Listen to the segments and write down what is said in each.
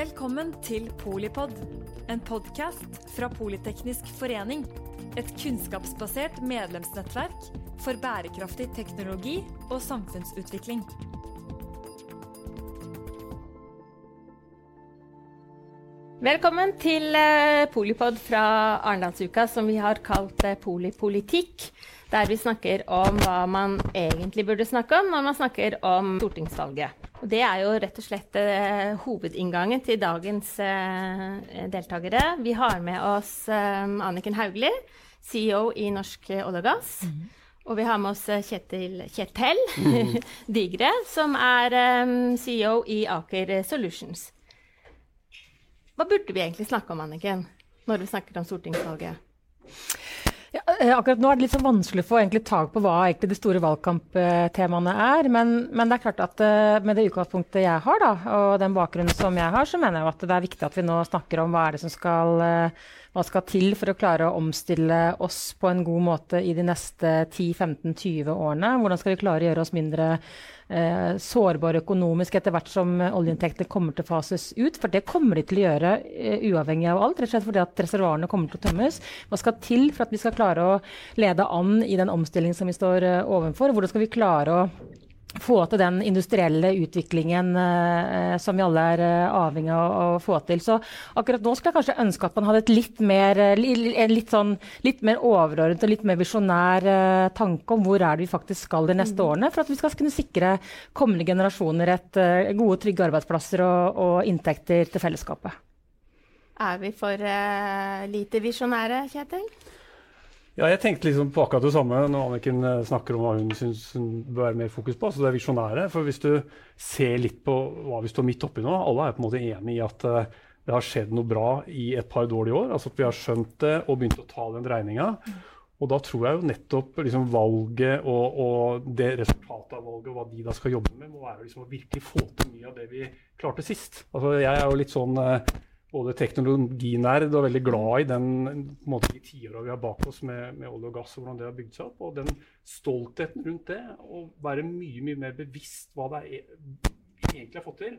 Velkommen til Polipod, en podkast fra Politeknisk forening. Et kunnskapsbasert medlemsnettverk for bærekraftig teknologi og samfunnsutvikling. Velkommen til eh, Polipod fra Arendalsuka, som vi har kalt eh, Polipolitikk. Der vi snakker om hva man egentlig burde snakke om når man snakker om stortingsvalget. Det er jo rett og slett eh, hovedinngangen til dagens eh, deltakere. Vi har med oss eh, Anniken Hauglie, CEO i Norsk olje og gass. Mm. Og vi har med oss eh, Kjetil, Kjetel mm. Digre, som er um, CEO i Aker Solutions. Hva burde vi egentlig snakke om, Anniken, når vi snakker om stortingsvalget? Eh, akkurat nå er det litt så vanskelig å få tak på hva de store valgkamptemaene er. Men, men, det er klart at uh, med det utgangspunktet jeg har, da, og den bakgrunnen som jeg har, så mener jeg at det er viktig at vi nå snakker om hva er det som skal uh, hva skal til for å klare å omstille oss på en god måte i de neste 10-15-20 årene? Hvordan skal vi klare å gjøre oss mindre eh, sårbare økonomisk etter hvert som oljeinntektene kommer til å fases ut? For det kommer de til å gjøre eh, uavhengig av alt, rett og slett fordi at reservoarene kommer til å tømmes. Hva skal til for at vi skal klare å lede an i den omstillingen som vi står eh, overfor? Hvordan skal vi klare å få til den industrielle utviklingen eh, som vi alle er eh, avhengig av å få til. Så akkurat nå skulle jeg kanskje ønske at man hadde et litt mer, eh, litt sånn, litt mer overordnet og litt mer visjonær eh, tanke om hvor er det vi faktisk skal de neste mm. årene, for at vi skal kunne sikre kommende generasjoner et eh, gode, trygge arbeidsplasser og, og, inntekter til fellesskapet. Er vi for eh, lite visjonære, Kjetil? Ja, jeg tenkte liksom på akkurat det samme når Anniken eh, snakker om hva hun syns hun bør være mer fokus på. Så det visjonære. For hvis du ser litt på hva vi står midt oppi nå, alle er på en måte enig i at uh, det har skjedd noe bra i et par dårlige år. Altså at vi har skjønt det og begynt å ta den dreininga. Og da tror jeg jo nettopp liksom valget og, og, det resultatet av valget og hva de da skal jobbe med, må være liksom å virkelig få til mye av det vi klarte sist. Altså jeg er jo litt sånn uh, både teknologinerd og veldig glad i den måte, de tiåra vi har bak oss med, med, olje og gass, og hvordan det har bygd seg opp. Og den stoltheten rundt det, å være mye mye mer bevisst hva det er egentlig har fått til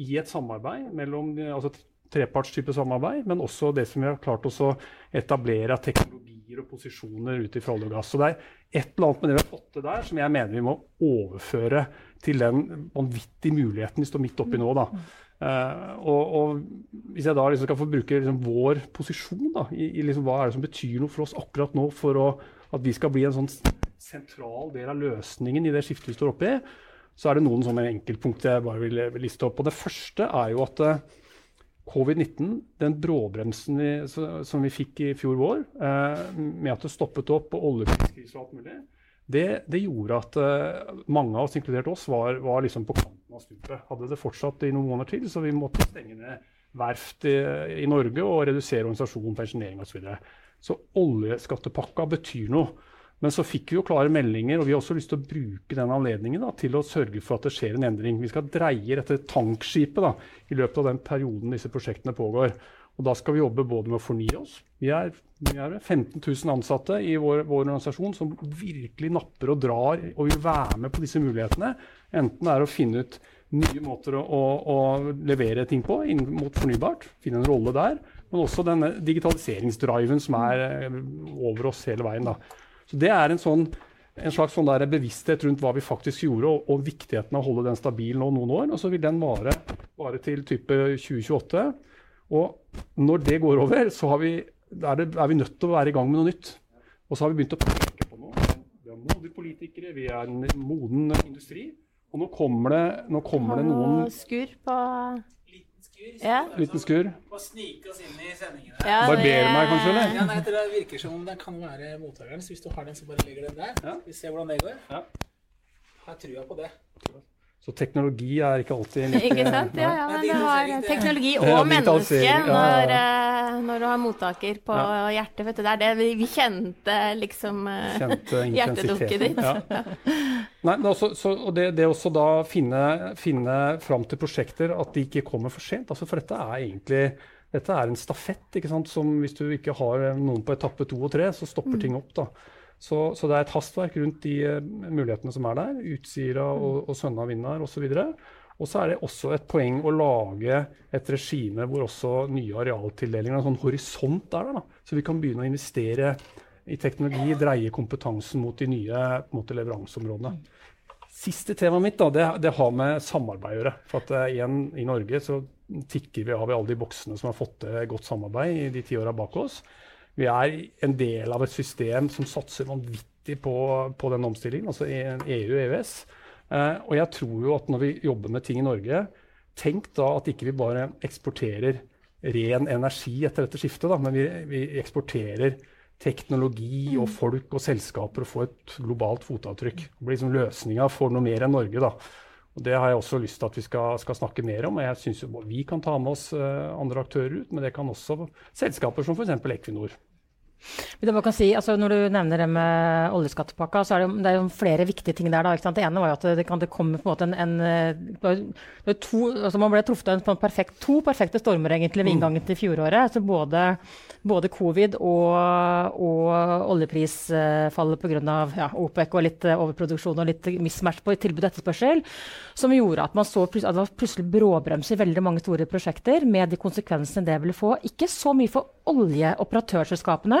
i et samarbeid mellom altså trepartstype samarbeid, men også det som vi har klart å etablere av teknologier og posisjoner ut fra olje og gass. Så det er et eller annet med det vi har fått til der, som jeg mener vi må overføre til den vanvittige muligheten vi står midt oppi nå. da. Uh, og, og, Hvis jeg da liksom skal få bruke liksom vår posisjon da, i, i liksom hva er det som betyr noe for oss akkurat nå, for å, at vi skal bli en sånn sentral del av løsningen i det skiftet vi står oppe i, så er det noen sånne enkeltpunkter jeg bare vil, liste opp. Og Det første er jo at uh, covid-19, den bråbremsen vi, så, som vi fikk i fjor vår, uh, med at det stoppet opp på oljepriskrise og alt mulig, det, det, gjorde at mange av oss, inkludert oss, var, var liksom på av stupet. Hadde det fortsatt i noen måneder til, så vi måtte stenge ned verft i, i Norge og redusere organisasjon, pensjonering osv. Så, videre. så oljeskattepakka betyr noe. Men så fikk vi jo klare meldinger, og vi har også lyst til å bruke den anledningen da, til å sørge for at det skjer en endring. Vi skal dreie dette tankskipet da, i løpet av den perioden disse prosjektene pågår. Og da skal vi jobbe både med å fornye oss. Vi er, vi er 15 000 ansatte i vår, vår, organisasjon som virkelig napper og drar og vil være med på disse mulighetene. Enten det er å finne ut nye måter å, å, å levere ting på inn mot fornybart, finne en rolle der, men også denne digitaliseringsdriven som er eh, over oss hele veien. Da. Så Det er en, sånn, en slags sånn bevissthet rundt hva vi faktisk gjorde, og, og, viktigheten av å holde den stabil nå noen år. Og så vil den vare, vare til type 2028. Og når det går over, så vi, er, det, er, vi nødt til å være i gang med noe nytt. Og så har vi begynt å peke på noe. Vi er modige politikere, vi er en moden industri. Og nå kommer det, nå kommer det noen Skur på Liten skur. Ja. Liten skur. Og snike oss inn i sendingene. Ja, Barberer meg kanskje, eller? Ja, nei, det virker som om det kan være mottakeren. Så hvis du har den, så bare legger den der. Ja. Vi ser hvordan det går. Ja. Har trua på det. Så teknologi er ikke alltid like Ikke sant? Ja, ja, men det har teknologi og menneske når, eh, når, du har mottaker på ja. hjertet. Vet du, det er det vi, vi kjente liksom eh, kjente hjertedukket ditt. Ja. Nei, også, så, og det, det også da finne, finne fram til prosjekter at de ikke kommer for sent. Altså, for dette er egentlig dette er en stafett. ikke sant? Som hvis du ikke har noen på etappe to og tre, så stopper mm. ting opp. da. Så, så, det er et hastverk rundt de uh, mulighetene som er der. Utsira og, og Sønna vinner osv. Og, Og så er det også et poeng å lage et regime hvor også nye arealtildelinger, en sånn horisont er der. Da. Så vi kan begynne å investere i teknologi, dreie kompetansen mot de nye måte, leveranseområdene. Siste temaet mitt da, det, det, har med samarbeid å gjøre. For at uh, igjen, I Norge så tikker vi av i alle de boksene som har fått til godt samarbeid i de ti åra bak oss. Vi er en del av et system som satser vanvittig på, på den omstillingen, altså EU og EØS. Eh, og jeg tror jo at når vi jobber med ting i Norge, tenk da at ikke vi bare eksporterer ren energi etter dette skiftet, da, men vi, vi eksporterer teknologi og folk og selskaper og få et globalt fotavtrykk. Det blir liksom løsninga for noe mer enn Norge. da. Og Det har jeg også lyst til at vi skal, skal snakke mer om. og jeg synes Vi kan ta med oss uh, andre aktører ut, men det kan også selskaper som f.eks. Equinor. Si, altså når du nevner det med oljeskattepakka, så er det, det er jo flere viktige ting der. Da, det ene var jo at det, det, det kom på en måte en, en to, altså Man ble truffet på en perfekt, to perfekte stormer egentlig ved mm. inngangen til fjoråret. Altså både, både covid og, og oljeprisfallet pga. Ja, OPEC og litt overproduksjon og litt mismatch på tilbud og etterspørsel, som gjorde at man så at det var plutselig bråbrems i veldig mange store prosjekter, med de konsekvensene det ville få. Ikke så mye for oljeoperatørselskapene,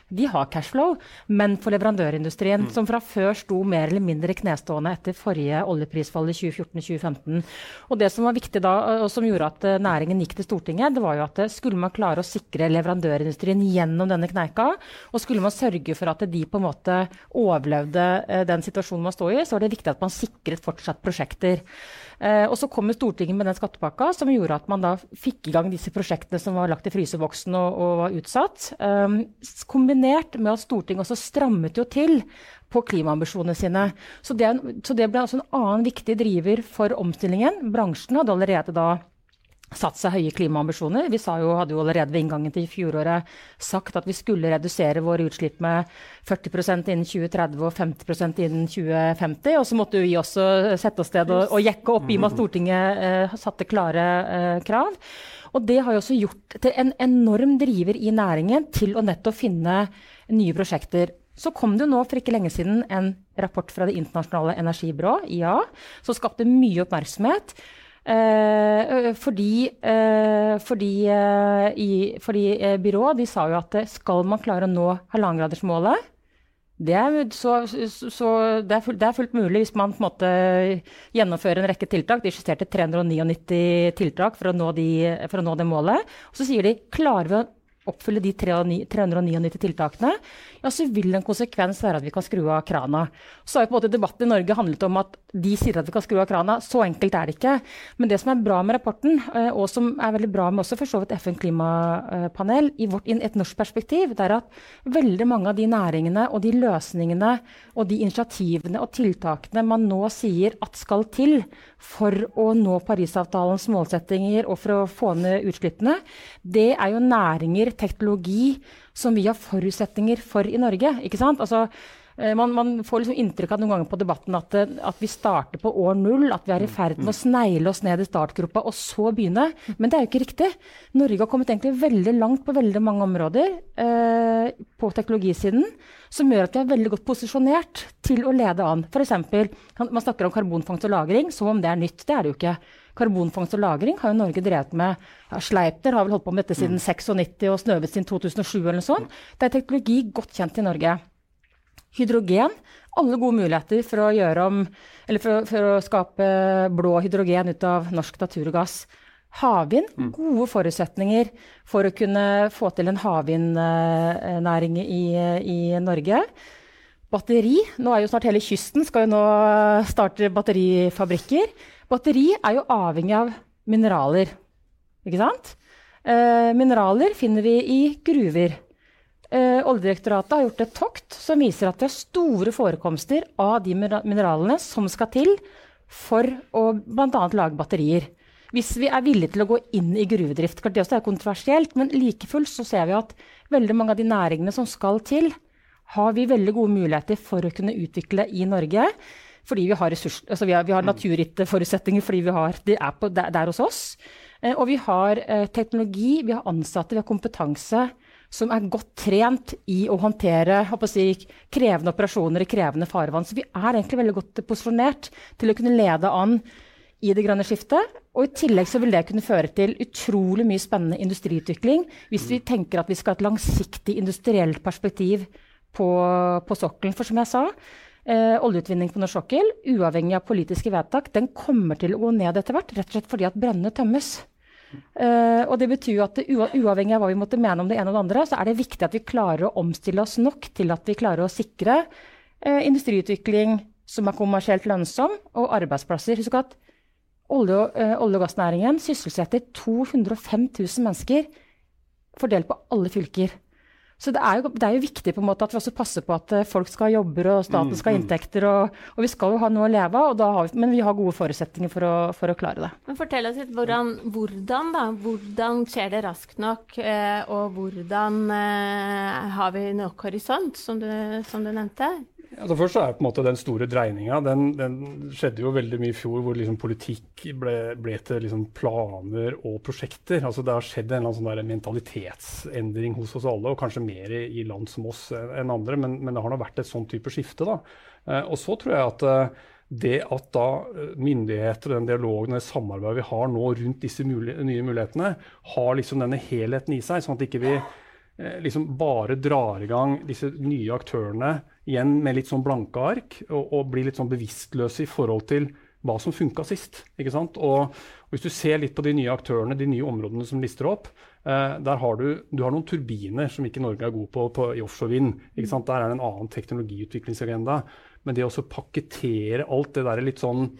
de har cashflow, men for leverandørindustrien, mm. som fra før sto mer eller mindre knestående etter forrige oljeprisfall i 2014-2015. Og Det som var viktig da, og som gjorde at eh, næringen gikk til Stortinget, det var jo at eh, skulle man klare å sikre leverandørindustrien gjennom denne kneika, og skulle man sørge for at de på en måte overlevde eh, den situasjonen man står i, så var det viktig at man sikret fortsatt prosjekter. Eh, og så kom Stortinget med den skattepakka som gjorde at man da fikk i gang disse prosjektene som var lagt i fryseboksen og, og var utsatt. Um, kombinert med at Stortinget også strammet jo til på klimaambisjonene sine. Så det, så det ble altså en annen viktig driver for omstillingen. Bransjen hadde allerede da satt seg høye klimaambisjoner. Vi jo, hadde jo allerede ved inngangen til fjoråret sagt at vi skulle redusere våre utslipp med 40% innen 2030 og 50% innen 2050. Og så måtte vi også sette oss ned og, og jekke opp i og med at Stortinget eh, satte klare eh, krav. Og det har jo også gjort til en enorm driver i næringen til å nettopp finne nye prosjekter. Så kom det jo nå for ikke lenge siden en rapport fra Det internasjonale energibyrået, IA, som skapte mye oppmerksomhet. Eh, fordi, eh, fordi, eh, i, fordi byrået de sa jo at skal man klare å nå halvannengradersmålet det er, så, så det, er fullt, det er, fullt, mulig hvis man på en måte gjennomfører en rekke tiltak. De skisserte 399 tiltak for å, nå de, for å nå det målet. Og så sier de klarer vi å oppfylle de 399 tiltakene, ja, så vil en konsekvens være at vi kan skru av krana. Så har jo på en måte debatten i Norge handlet om at de sier at vi kan skru av krana. Så enkelt er det ikke. Men det som er bra med rapporten, eh, og som er veldig bra med også for så vidt FN klimapanel, i, vårt, i et norsk perspektiv, det er at veldig mange av de næringene og de løsningene og de initiativene og tiltakene man nå sier at skal til for å nå Parisavtalens målsettinger og for å få ned utslippene, det er jo næringer, teknologi, som vi har forutsetninger for i Norge. ikke sant? Altså, eh, man, man, får liksom inntrykk av noen ganger på debatten at, eh, at, vi starter på år null, at vi er i ferd med å snegle oss ned i startgropa og så begynne. Men det er jo ikke riktig. Norge har kommet egentlig veldig langt på veldig mange områder eh, på teknologisiden, som gjør at vi er veldig godt posisjonert til å lede an. F.eks. man snakker om karbonfangst og -lagring som om det er nytt. Det er det jo ikke. Karbonfangst og -lagring har jo Norge drevet med. Ja, Sleipner har vel holdt på med dette siden mm. 96 og Snøhvit siden 2007 eller noe sånt. Det er teknologi godt kjent i Norge. Hydrogen. Alle gode muligheter for å gjøre om Eller for, for å skape blå hydrogen ut av norsk naturgass. Havvind. Mm. Gode forutsetninger for å kunne få til en havvindnæring i, i Norge. Batteri. Nå er jo snart hele kysten skal jo nå starte batterifabrikker. Batteri er jo avhengig av mineraler, ikke sant? Eh, mineraler finner vi i gruver. Eh, Oljedirektoratet har gjort et tokt som viser at det er store forekomster av de mineralene som skal til for å bl.a. lage batterier. Hvis vi er villige til å gå inn i gruvedrift. Det er kontroversielt, men like fullt så ser vi at veldig mange av de næringene som skal til, har vi veldig gode muligheter for å kunne utvikle i Norge fordi vi har, ressurs, altså vi har, vi har mm. naturgitte forutsetninger fordi vi har, det er på, der, hos oss. Eh, og vi har eh, teknologi, vi har ansatte, vi har kompetanse som er godt trent i å håndtere å si, krevende operasjoner i krevende farvann. Så vi er egentlig veldig godt posisjonert til å kunne lede an i det grønne skiftet. Og i tillegg så vil det kunne føre til utrolig mye spennende industriutvikling hvis vi tenker at vi skal ha et langsiktig industrielt perspektiv på, på sokkelen. For som jeg sa, eh, oljeutvinning på norsk sokkel, uavhengig av politiske vedtak, den kommer til å gå ned etter hvert. Rett og slett fordi at brønnene tømmes. Uh, og det betyr jo at Uavhengig av hva vi måtte mene om det ene og det andre, så er det viktig at vi klarer å omstille oss nok til at vi klarer å sikre uh, industriutvikling som er kommersielt lønnsom, og arbeidsplasser. Husk at olje- uh, olje og gassnæringen sysselsetter 205 000 mennesker fordelt på alle fylker. Så det er, jo, det er, jo, viktig på en måte at vi også passer på at folk skal ha jobber og staten skal ha mm, mm. inntekter. Og, og, vi skal jo ha noe å leve av, vi, men vi har gode forutsetninger for å, for å klare det. Men Fortell oss litt hvordan, hvordan, da, hvordan skjer det raskt nok, eh, og hvordan eh, har vi nok horisont, som du, som du nevnte? Altså først så er på en måte Den store dreininga den, den, skjedde jo veldig mye i fjor, hvor liksom politikk ble, ble til liksom planer og prosjekter. Altså Det har skjedd en sånn mentalitetsendring hos oss alle, og kanskje mer i, i land som oss enn andre. Men, men, det har nå vært et sånn type skifte. da. Eh, og så tror jeg at eh, det at da eh, myndigheter og den dialogen og det samarbeidet vi har nå rundt disse mulig, nye mulighetene, har liksom denne helheten i seg, sånn at ikke vi eh, liksom bare drar i gang disse nye aktørene igjen med litt sånn blanke ark, og, og blir litt sånn bevisstløse i forhold til hva som funka sist. ikke sant? Og, og, Hvis du ser litt på de nye aktørene, de nye områdene som lister opp, eh, der har du, du har noen turbiner som ikke Norge er god på, på i offshore vind. ikke sant? Der er det en annen teknologiutviklingsagenda. Men det å pakkettere alt det der litt sånn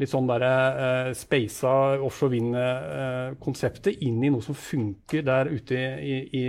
litt sånn der, eh, speisa offshore vind-konseptet eh, inn i noe som funker der ute i, i,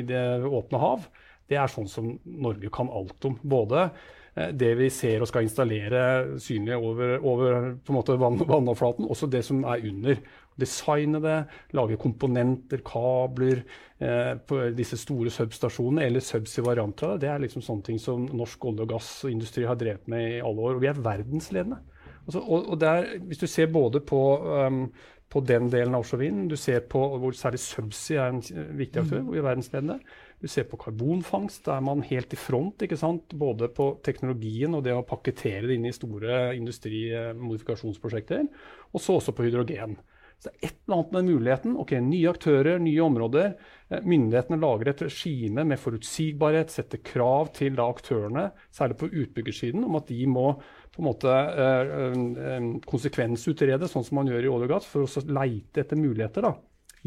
i det åpne hav, det er sånn som Norge kan alt om. Både eh, det vi ser og skal installere synlig over, over vann, vannoverflaten, også det som er under. Designe det, lage komponenter, kabler eh, på disse store substasjonene, eller subsea varianter av det. Er liksom sånne ting som norsk olje- og gassindustri har drevet med i alle år. Og vi er verdensledende. Altså, og, og der, hvis du ser både på um, på den delen av offshore. Du ser på hvor særlig subsea er en viktig aktør, hvor vi er verdensledende. Du ser på karbonfangst, da er man helt i front. ikke sant? Både på teknologien og det å pakkettere det inn i store industrimodifikasjonsprosjekter. Og så også på hydrogen. Så det er et eller annet med muligheten. ok, Nye aktører, nye områder. Eh, myndighetene lager et regime med forutsigbarhet, setter krav til da aktørene, særlig på utbyggersiden, om at de må på en måte eh, eh, konsekvensutrede, sånn som man gjør i olje og gass, for å leite etter muligheter da,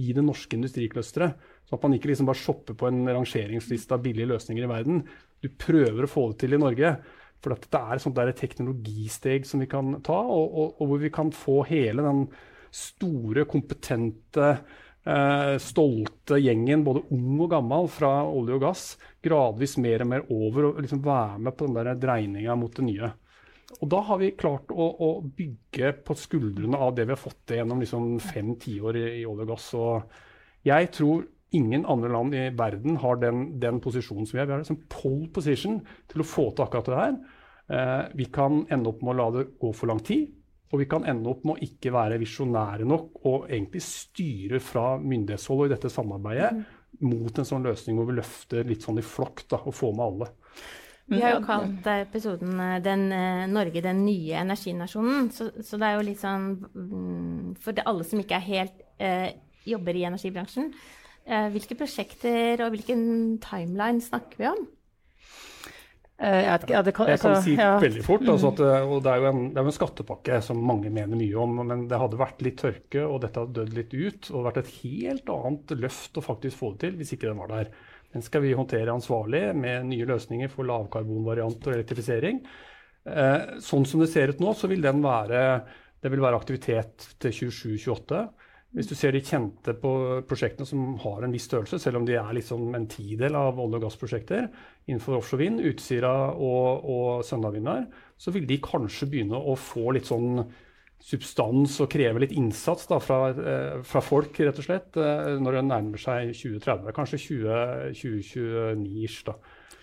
i det norske industriklusteret. Sånn at man ikke liksom bare shopper på en rangeringsliste av billige løsninger i verden. Du prøver å få det til i Norge. For det er et sånt der teknologisteg som vi kan ta, og, og, og, hvor vi kan få hele den store, kompetente, eh, stolte gjengen, både ung og gammel, fra olje og gass, gradvis mer og mer over og liksom være med på den der dreininga mot det nye. Og da har vi klart å, å, bygge på skuldrene av det vi har fått til gjennom liksom fem tiår i, i olje og gass. Og jeg tror ingen andre land i verden har den, den posisjonen som vi har. Vi har liksom pole position til å få til akkurat det her. Eh, vi kan ende opp med å la det gå for lang tid. Og vi kan ende opp med å ikke være visjonære nok og egentlig styre fra myndighetshold og i dette samarbeidet mm. mot en sånn løsning hvor vi løfter litt sånn i flokk da, og får med alle. Vi har jo kalt episoden eh, den, eh, 'Norge den nye energinasjonen'. Så, så, det er jo litt sånn mm, For det alle som ikke er helt eh, jobber i energibransjen, Eh, hvilke prosjekter og hvilken timeline snakker vi om? Eh, jeg, ikke, ja, kan, jeg, kan, si ja. veldig fort. Altså at, eh, og det er jo en, er en, skattepakke som mange mener mye om. Men det hadde vært litt tørke, og dette hadde dødd litt ut. Og det hadde vært et helt annet løft å faktisk få det til hvis ikke den var der. Den skal vi håndtere ansvarlig med nye løsninger for lavkarbonvariant og elektrifisering. Eh, sånn som det ser ut nå, så vil den være, det vil være aktivitet til 27-28. Hvis du ser de kjente på prosjektene som har en viss størrelse, selv om de er liksom en tidel av olje- og gassprosjekter innenfor offshore vind, Utsira og, og Søndagvind så vil de kanskje begynne å få litt sånn substans og krever litt innsats da, fra, eh, fra, folk, rett og slett, eh, når det nærmer seg 2030. Kanskje 2029-ish.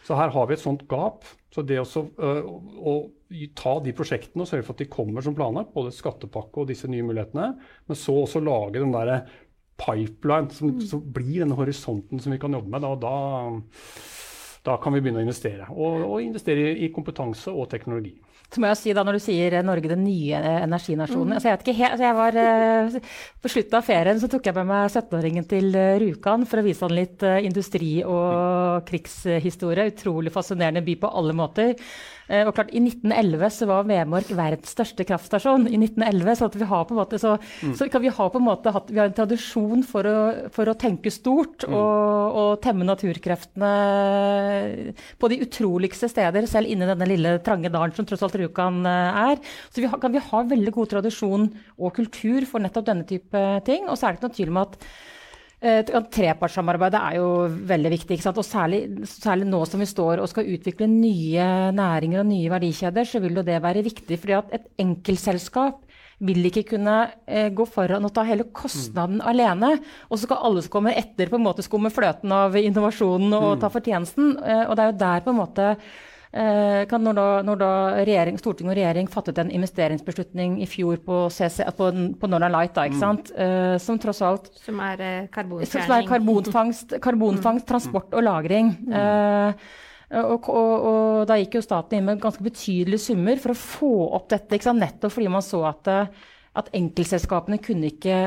Så her har vi et sånt gap. Så det også, uh, å ta de prosjektene og sørge for at de kommer som planlagt, både skattepakke og disse nye mulighetene, men så også lage den derre pipeline som, som, blir denne horisonten som vi kan jobbe med. Da, da, da kan vi begynne å investere. Og, og investere i, kompetanse og teknologi. Så må jeg si da, Når du sier Norge den nye energinasjonen mm. altså jeg vet ikke helt, altså jeg var, eh, På slutten av ferien så tok jeg med meg 17-åringen til eh, Rjukan for å vise han litt eh, industri- og krigshistorie. Utrolig fascinerende by på alle måter. Eh, og klart, I 1911 så var Vemork verdens største kraftstasjon. i 1911, Så, vi har på en måte, så, mm. så vi ha på en måte hatt, vi har en tradisjon for å, for å tenke stort mm. og, og, temme naturkreftene på de utroligste steder, selv inni denne lille trange dalen som tross alt Rjukan eh, er. Så vi har, kan vi ha veldig god tradisjon og kultur for nettopp denne type ting. Og så er det ikke noe tvil om at trepartssamarbeidet er jo veldig viktig. Og særlig, særlig, nå som vi står og skal utvikle nye næringer og nye verdikjeder, så vil jo det være viktig. fordi at et enkeltselskap vil ikke kunne eh, gå foran og ta hele kostnaden mm. alene. Og så skal alle som kommer etter, på en måte skumme fløten av innovasjonen og mm. ta fortjenesten. Eh, og det er jo der på en måte Eh, når da, når da regjering, Stortinget og regjering fattet en investeringsbeslutning i fjor på, CC, på, på Northern Light, da, ikke mm. sant? Mm. som tross alt Som er uh, karbonfjerning. Som er karbonfangst, karbonfangst mm. transport og lagring. Mm. Eh, og, og, og, da gikk jo staten inn med ganske betydelige summer for å få opp dette. Nettopp fordi man så at, at enkeltselskapene kunne ikke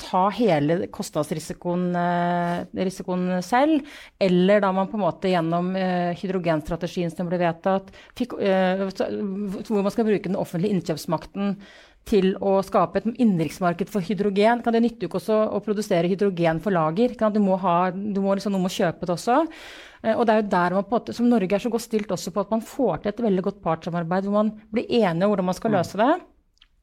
ta hele kostnadsrisikoen eh, selv, eller da man på en måte gjennom eh, hydrogenstrategien som ble vedtatt, fikk, eh, hvor man skal bruke den offentlige innkjøpsmakten til å skape et innenriksmarked for hydrogen. Kan det nytte ikke også å produsere hydrogen for lager? Du må, ha, du må liksom, noen må kjøpe det også. Og det er jo der man på som Norge er så godt stilt også på at man får til et veldig godt partssamarbeid hvor man blir enige om hvordan man skal mm. løse det.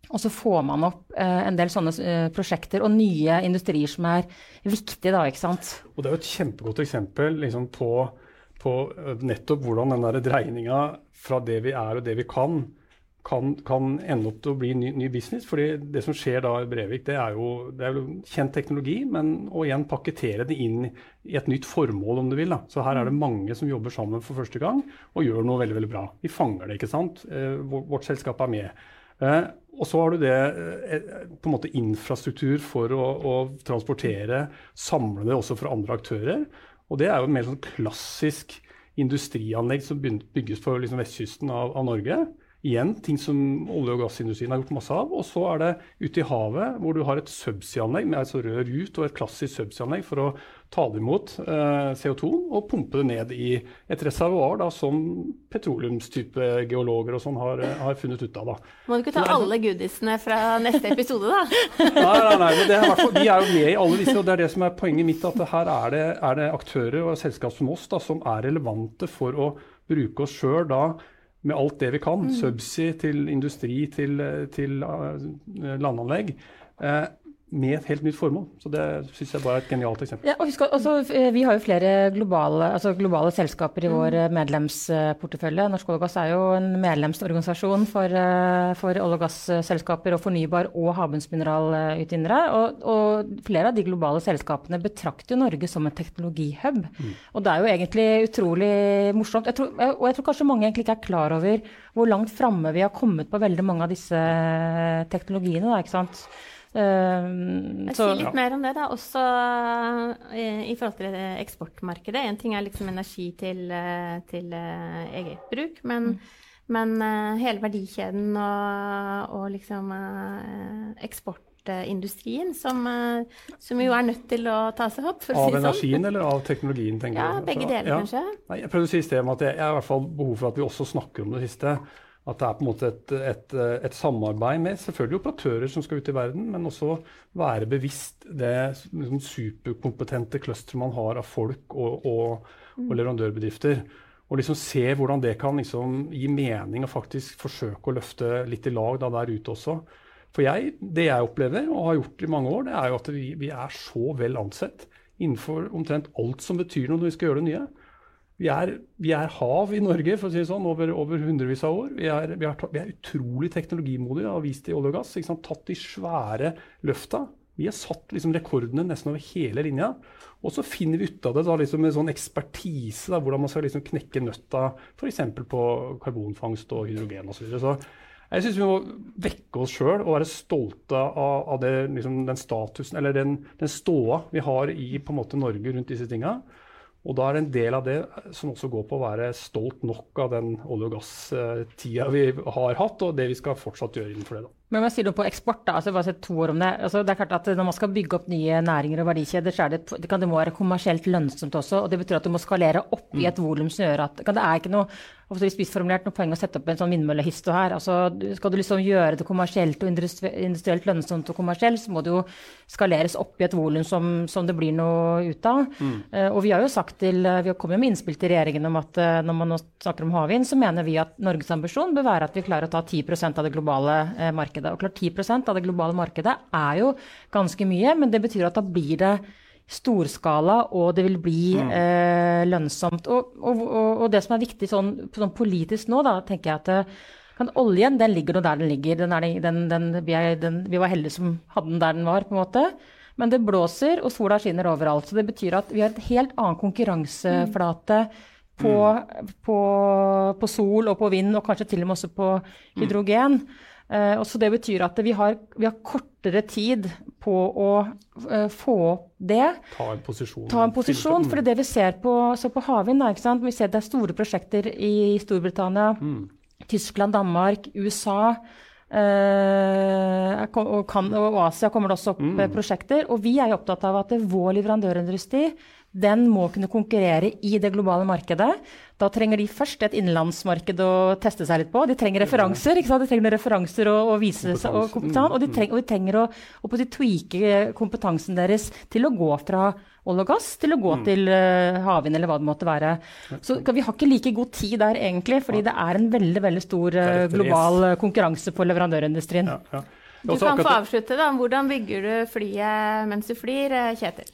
Og så får man opp eh, en del sånne eh, prosjekter og nye industrier som er viktige. da, ikke sant? Og Det er jo et kjempegodt eksempel liksom, på, på, eh, nettopp hvordan den der dreininga fra det vi er og det vi kan, kan, kan ende opp til å bli ny, ny, business. fordi det som skjer da i Brevik, det er jo, det er jo kjent teknologi, men å igjen pakkettere det inn i et nytt formål, om du vil. da. Så her er det mange som jobber sammen for første gang og gjør noe veldig veldig bra. Vi fanger det, ikke sant. Eh, vårt selskap er med. Eh, og så har du det eh, på en måte infrastruktur for å, å, transportere, samle det også fra andre aktører. Og det er jo mer sånn klassisk industrianlegg som bygges på liksom vestkysten av, av Norge. Igjen ting som olje- og gassindustrien har gjort masse av. Og så er det ute i havet, hvor du har et subsea-anlegg med altså rør ut og et klassisk subsea-anlegg for å ta det imot eh, CO2 og pumpe det ned i et reservoar da, som petroleumstype geologer og sånn har, har, funnet ut av. Da. Må du ikke ta alle goodiesene fra neste episode, da? nei, nei, nei, men er, de er jo med i alle disse, og det er det som er poenget mitt. At her er det, er det aktører og selskap som oss da, som er relevante for å bruke oss sjøl da med alt det vi kan. Mm. Subsea til industri til, til uh, landanlegg. Uh, med et helt nytt formål. Så Det syns jeg bare er et genialt eksempel. Ja, og husk, også, eh, vi har jo flere globale, altså globale selskaper i mm. vår medlemsportefølje. Norsk olje og gass er jo en medlemsorganisasjon for, for olje- og gasselskaper og fornybar- og havbunnsmineralutvinnere. Og, og, flere av de globale selskapene betrakter Norge som en teknologihub. Mm. Og det er jo egentlig utrolig morsomt. Jeg tror, og jeg tror kanskje mange egentlig ikke er klar over hvor langt framme vi har kommet på veldig mange av disse teknologiene. Da, ikke sant? Uh, si litt ja. mer om det, da. Også i, eh, i, forhold til eksportmarkedet. En ting er liksom energi til, eh, til uh, eget bruk, men, mm. men uh, hele verdikjeden og, og liksom eksportindustrien, som, som, jo er nødt til å ta seg opp. av si energien sånn. eller av teknologien, tenker du? Ja, begge deler, ja. kanskje. Nei, jeg prøvde å si i sted at jeg, jeg har i hvert fall behov for at vi også snakker om det siste. At det er på en måte et, et, et, samarbeid med selvfølgelig operatører som skal ut i verden, men også være bevisst det liksom, superkompetente clusteret man har av folk og, og, og, leverandørbedrifter. Og liksom se hvordan det kan liksom, gi mening og faktisk forsøke å løfte litt i lag da, der ute også. For jeg, det jeg opplever, og har gjort i mange år, det er jo at vi, vi er så vel ansett innenfor omtrent alt som betyr noe når vi skal gjøre det nye. Vi er, vi er, hav i Norge for å si det sånn, over, over hundrevis av år. Vi er, vi er, vi er utrolig teknologimodige og har vist det i olje og gass. Tatt de svære løfta. Vi har satt liksom, rekordene nesten over hele linja. Og så finner vi ut av det da, liksom, med sånn ekspertise, da, hvordan man skal liksom, knekke nøtta f.eks. på karbonfangst og hydrogen osv. Så, så jeg syns vi må vekke oss sjøl og være stolte av, av det, liksom, den statusen, eller den, den, ståa vi har i måte, Norge rundt disse tinga. Og da er det en del av det som også går på å være stolt nok av den olje- og gasstida vi har hatt, og det vi skal fortsatt gjøre innenfor det. da. Men om jeg sier noe på eksport? da? Altså, bare si to ord om det. Altså, det er klart at Når man skal bygge opp nye næringer og verdikjeder, så det, det, kan, det må være kommersielt lønnsomt også. og Det betyr at du må skalere opp i et volum som gjør at Det er ikke noe spissformulert noe poeng å sette opp en sånn vindmøllehisto her. Altså, skal du liksom gjøre det kommersielt og industrielt lønnsomt og kommersielt, så må det jo skaleres opp i et volum som, som, det blir noe ut av. Mm. Uh, og vi har jo sagt til, vi har kommet med innspill til regjeringen om at uh, når man nå snakker om havvind, så mener vi at Norges ambisjon bør være at vi klarer å ta 10% av det globale uh, markedet. Og klart 10% av det globale markedet er jo ganske mye, men det betyr at da blir det storskala, og det vil bli mm. eh, lønnsomt. Og, og, og, det som er viktig sånn, sånn politisk nå, da, tenker jeg at men oljen den ligger nå der den ligger. Den den, den, vi, er, vi, var heldige som hadde den der den var, på en måte. Men det blåser, og sola skinner overalt. Så det betyr at vi har et helt annen konkurranseflate mm. På, mm. på, på, sol og på vind, og kanskje til og med også på hydrogen. Mm. Uh, så Det betyr at vi har, vi har kortere tid på å uh, få opp det. Ta en posisjon. Ta en posisjon, for det vi ser på, på havvind, Vi ser det er store prosjekter i Storbritannia, mm. Tyskland, Danmark, USA. Uh, og, kan, og, Asia kommer det også opp mm. prosjekter. Og vi er jo opptatt av at vår leverandørindustri den må kunne konkurrere i det globale markedet. Da trenger de først et innenlandsmarked å teste seg litt på. De trenger referanser ikke sant? De trenger referanser å, å vise seg, og, og, de trenger, og de trenger å, å tweake kompetansen deres til å gå fra olje og gass til å gå mm. til uh, havvind eller hva det måtte være. Så Vi har ikke like god tid der egentlig, fordi det er en veldig veldig stor uh, global uh, konkurranse på leverandørindustrien. Ja, ja. Du kan få avslutte. da. Hvordan bygger du flyet mens du flyr, Kjetil?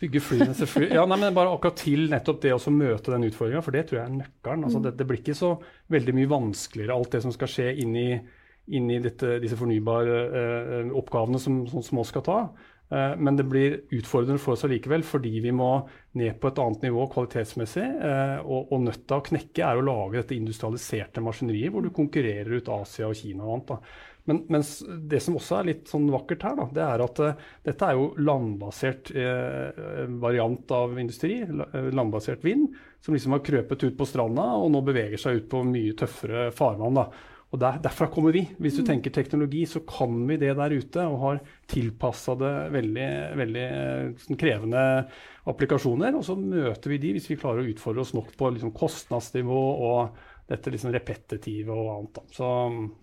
Bygge flyene, selvfølgelig. Ja, nei, men bare akkurat til nettopp det å møte den utfordringa, for det tror jeg er nøkkelen. Altså, mm. det, det, blir ikke så veldig mye vanskeligere, alt det som skal skje inni, i dette, disse fornybare eh, oppgavene som, som, små skal ta. Eh, men det blir utfordrende for oss allikevel, fordi vi må ned på et annet nivå kvalitetsmessig. Eh, og, og nøtta å knekke er å lage dette industrialiserte maskineriet, hvor du konkurrerer ut Asia og Kina og annet. da. Men mens det som også er litt sånn vakkert her, da, det er at uh, dette er jo landbasert uh, variant av industri. Landbasert vind, som liksom har krøpet ut på stranda og nå beveger seg ut på mye tøffere farvann. da. Og der, Derfra kommer vi. Hvis du mm. tenker teknologi, så kan vi det der ute. Og har tilpassa det veldig, veldig sånn krevende applikasjoner. Og så møter vi de hvis vi klarer å utfordre oss nok på liksom, kostnadsnivå og dette liksom repetitive og annet. Så,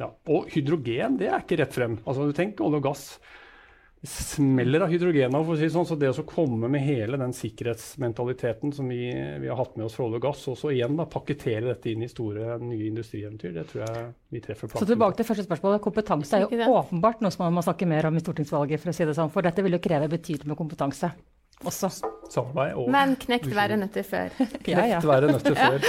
ja. Og hydrogen, det er ikke rett frem. Altså, du tenker olje og gass. Det smeller av hydrogen av, for å si det sånn. Så det å komme med hele den sikkerhetsmentaliteten som vi, vi har hatt med oss fra olje og gass, og så igjen da, pakkettere dette inn i store, nye industrieventyr, det tror jeg vi treffer planten. Så tilbake til første spørsmål. Kompetanse er jo åpenbart noe som man må snakke mer om i stortingsvalget, for å si det sånn. For dette vil jo kreve betydelig med kompetanse også. Samarbeid og Men knekt verre nøtter før. knekt ja, være nøtter før.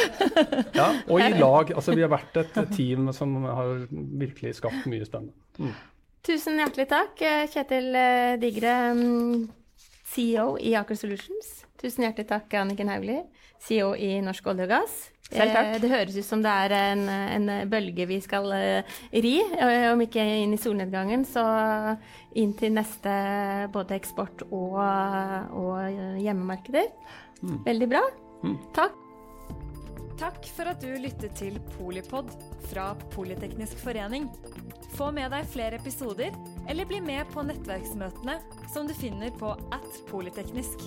Ja, og i lag. Altså, vi har vært et team som har virkelig skapt mye spennende. Mm. Tusen hjertelig takk, Kjetil eh, Digre, mm, CEO i Aker Solutions. Tusen hjertelig takk, Anniken Hauglie, CEO i Norsk olje og gass. Selv takk. Eh, det høres ut som det er en, en bølge vi skal uh, ri. Om ikke inn i solnedgangen, så inn til neste både eksport og, og hjemmemarkeder. Mm. Veldig bra. Mm. Takk. Takk for at du lyttet til Polipod fra Politeknisk forening. Få med deg flere episoder, eller bli med på nettverksmøtene som du finner på at polyteknisk.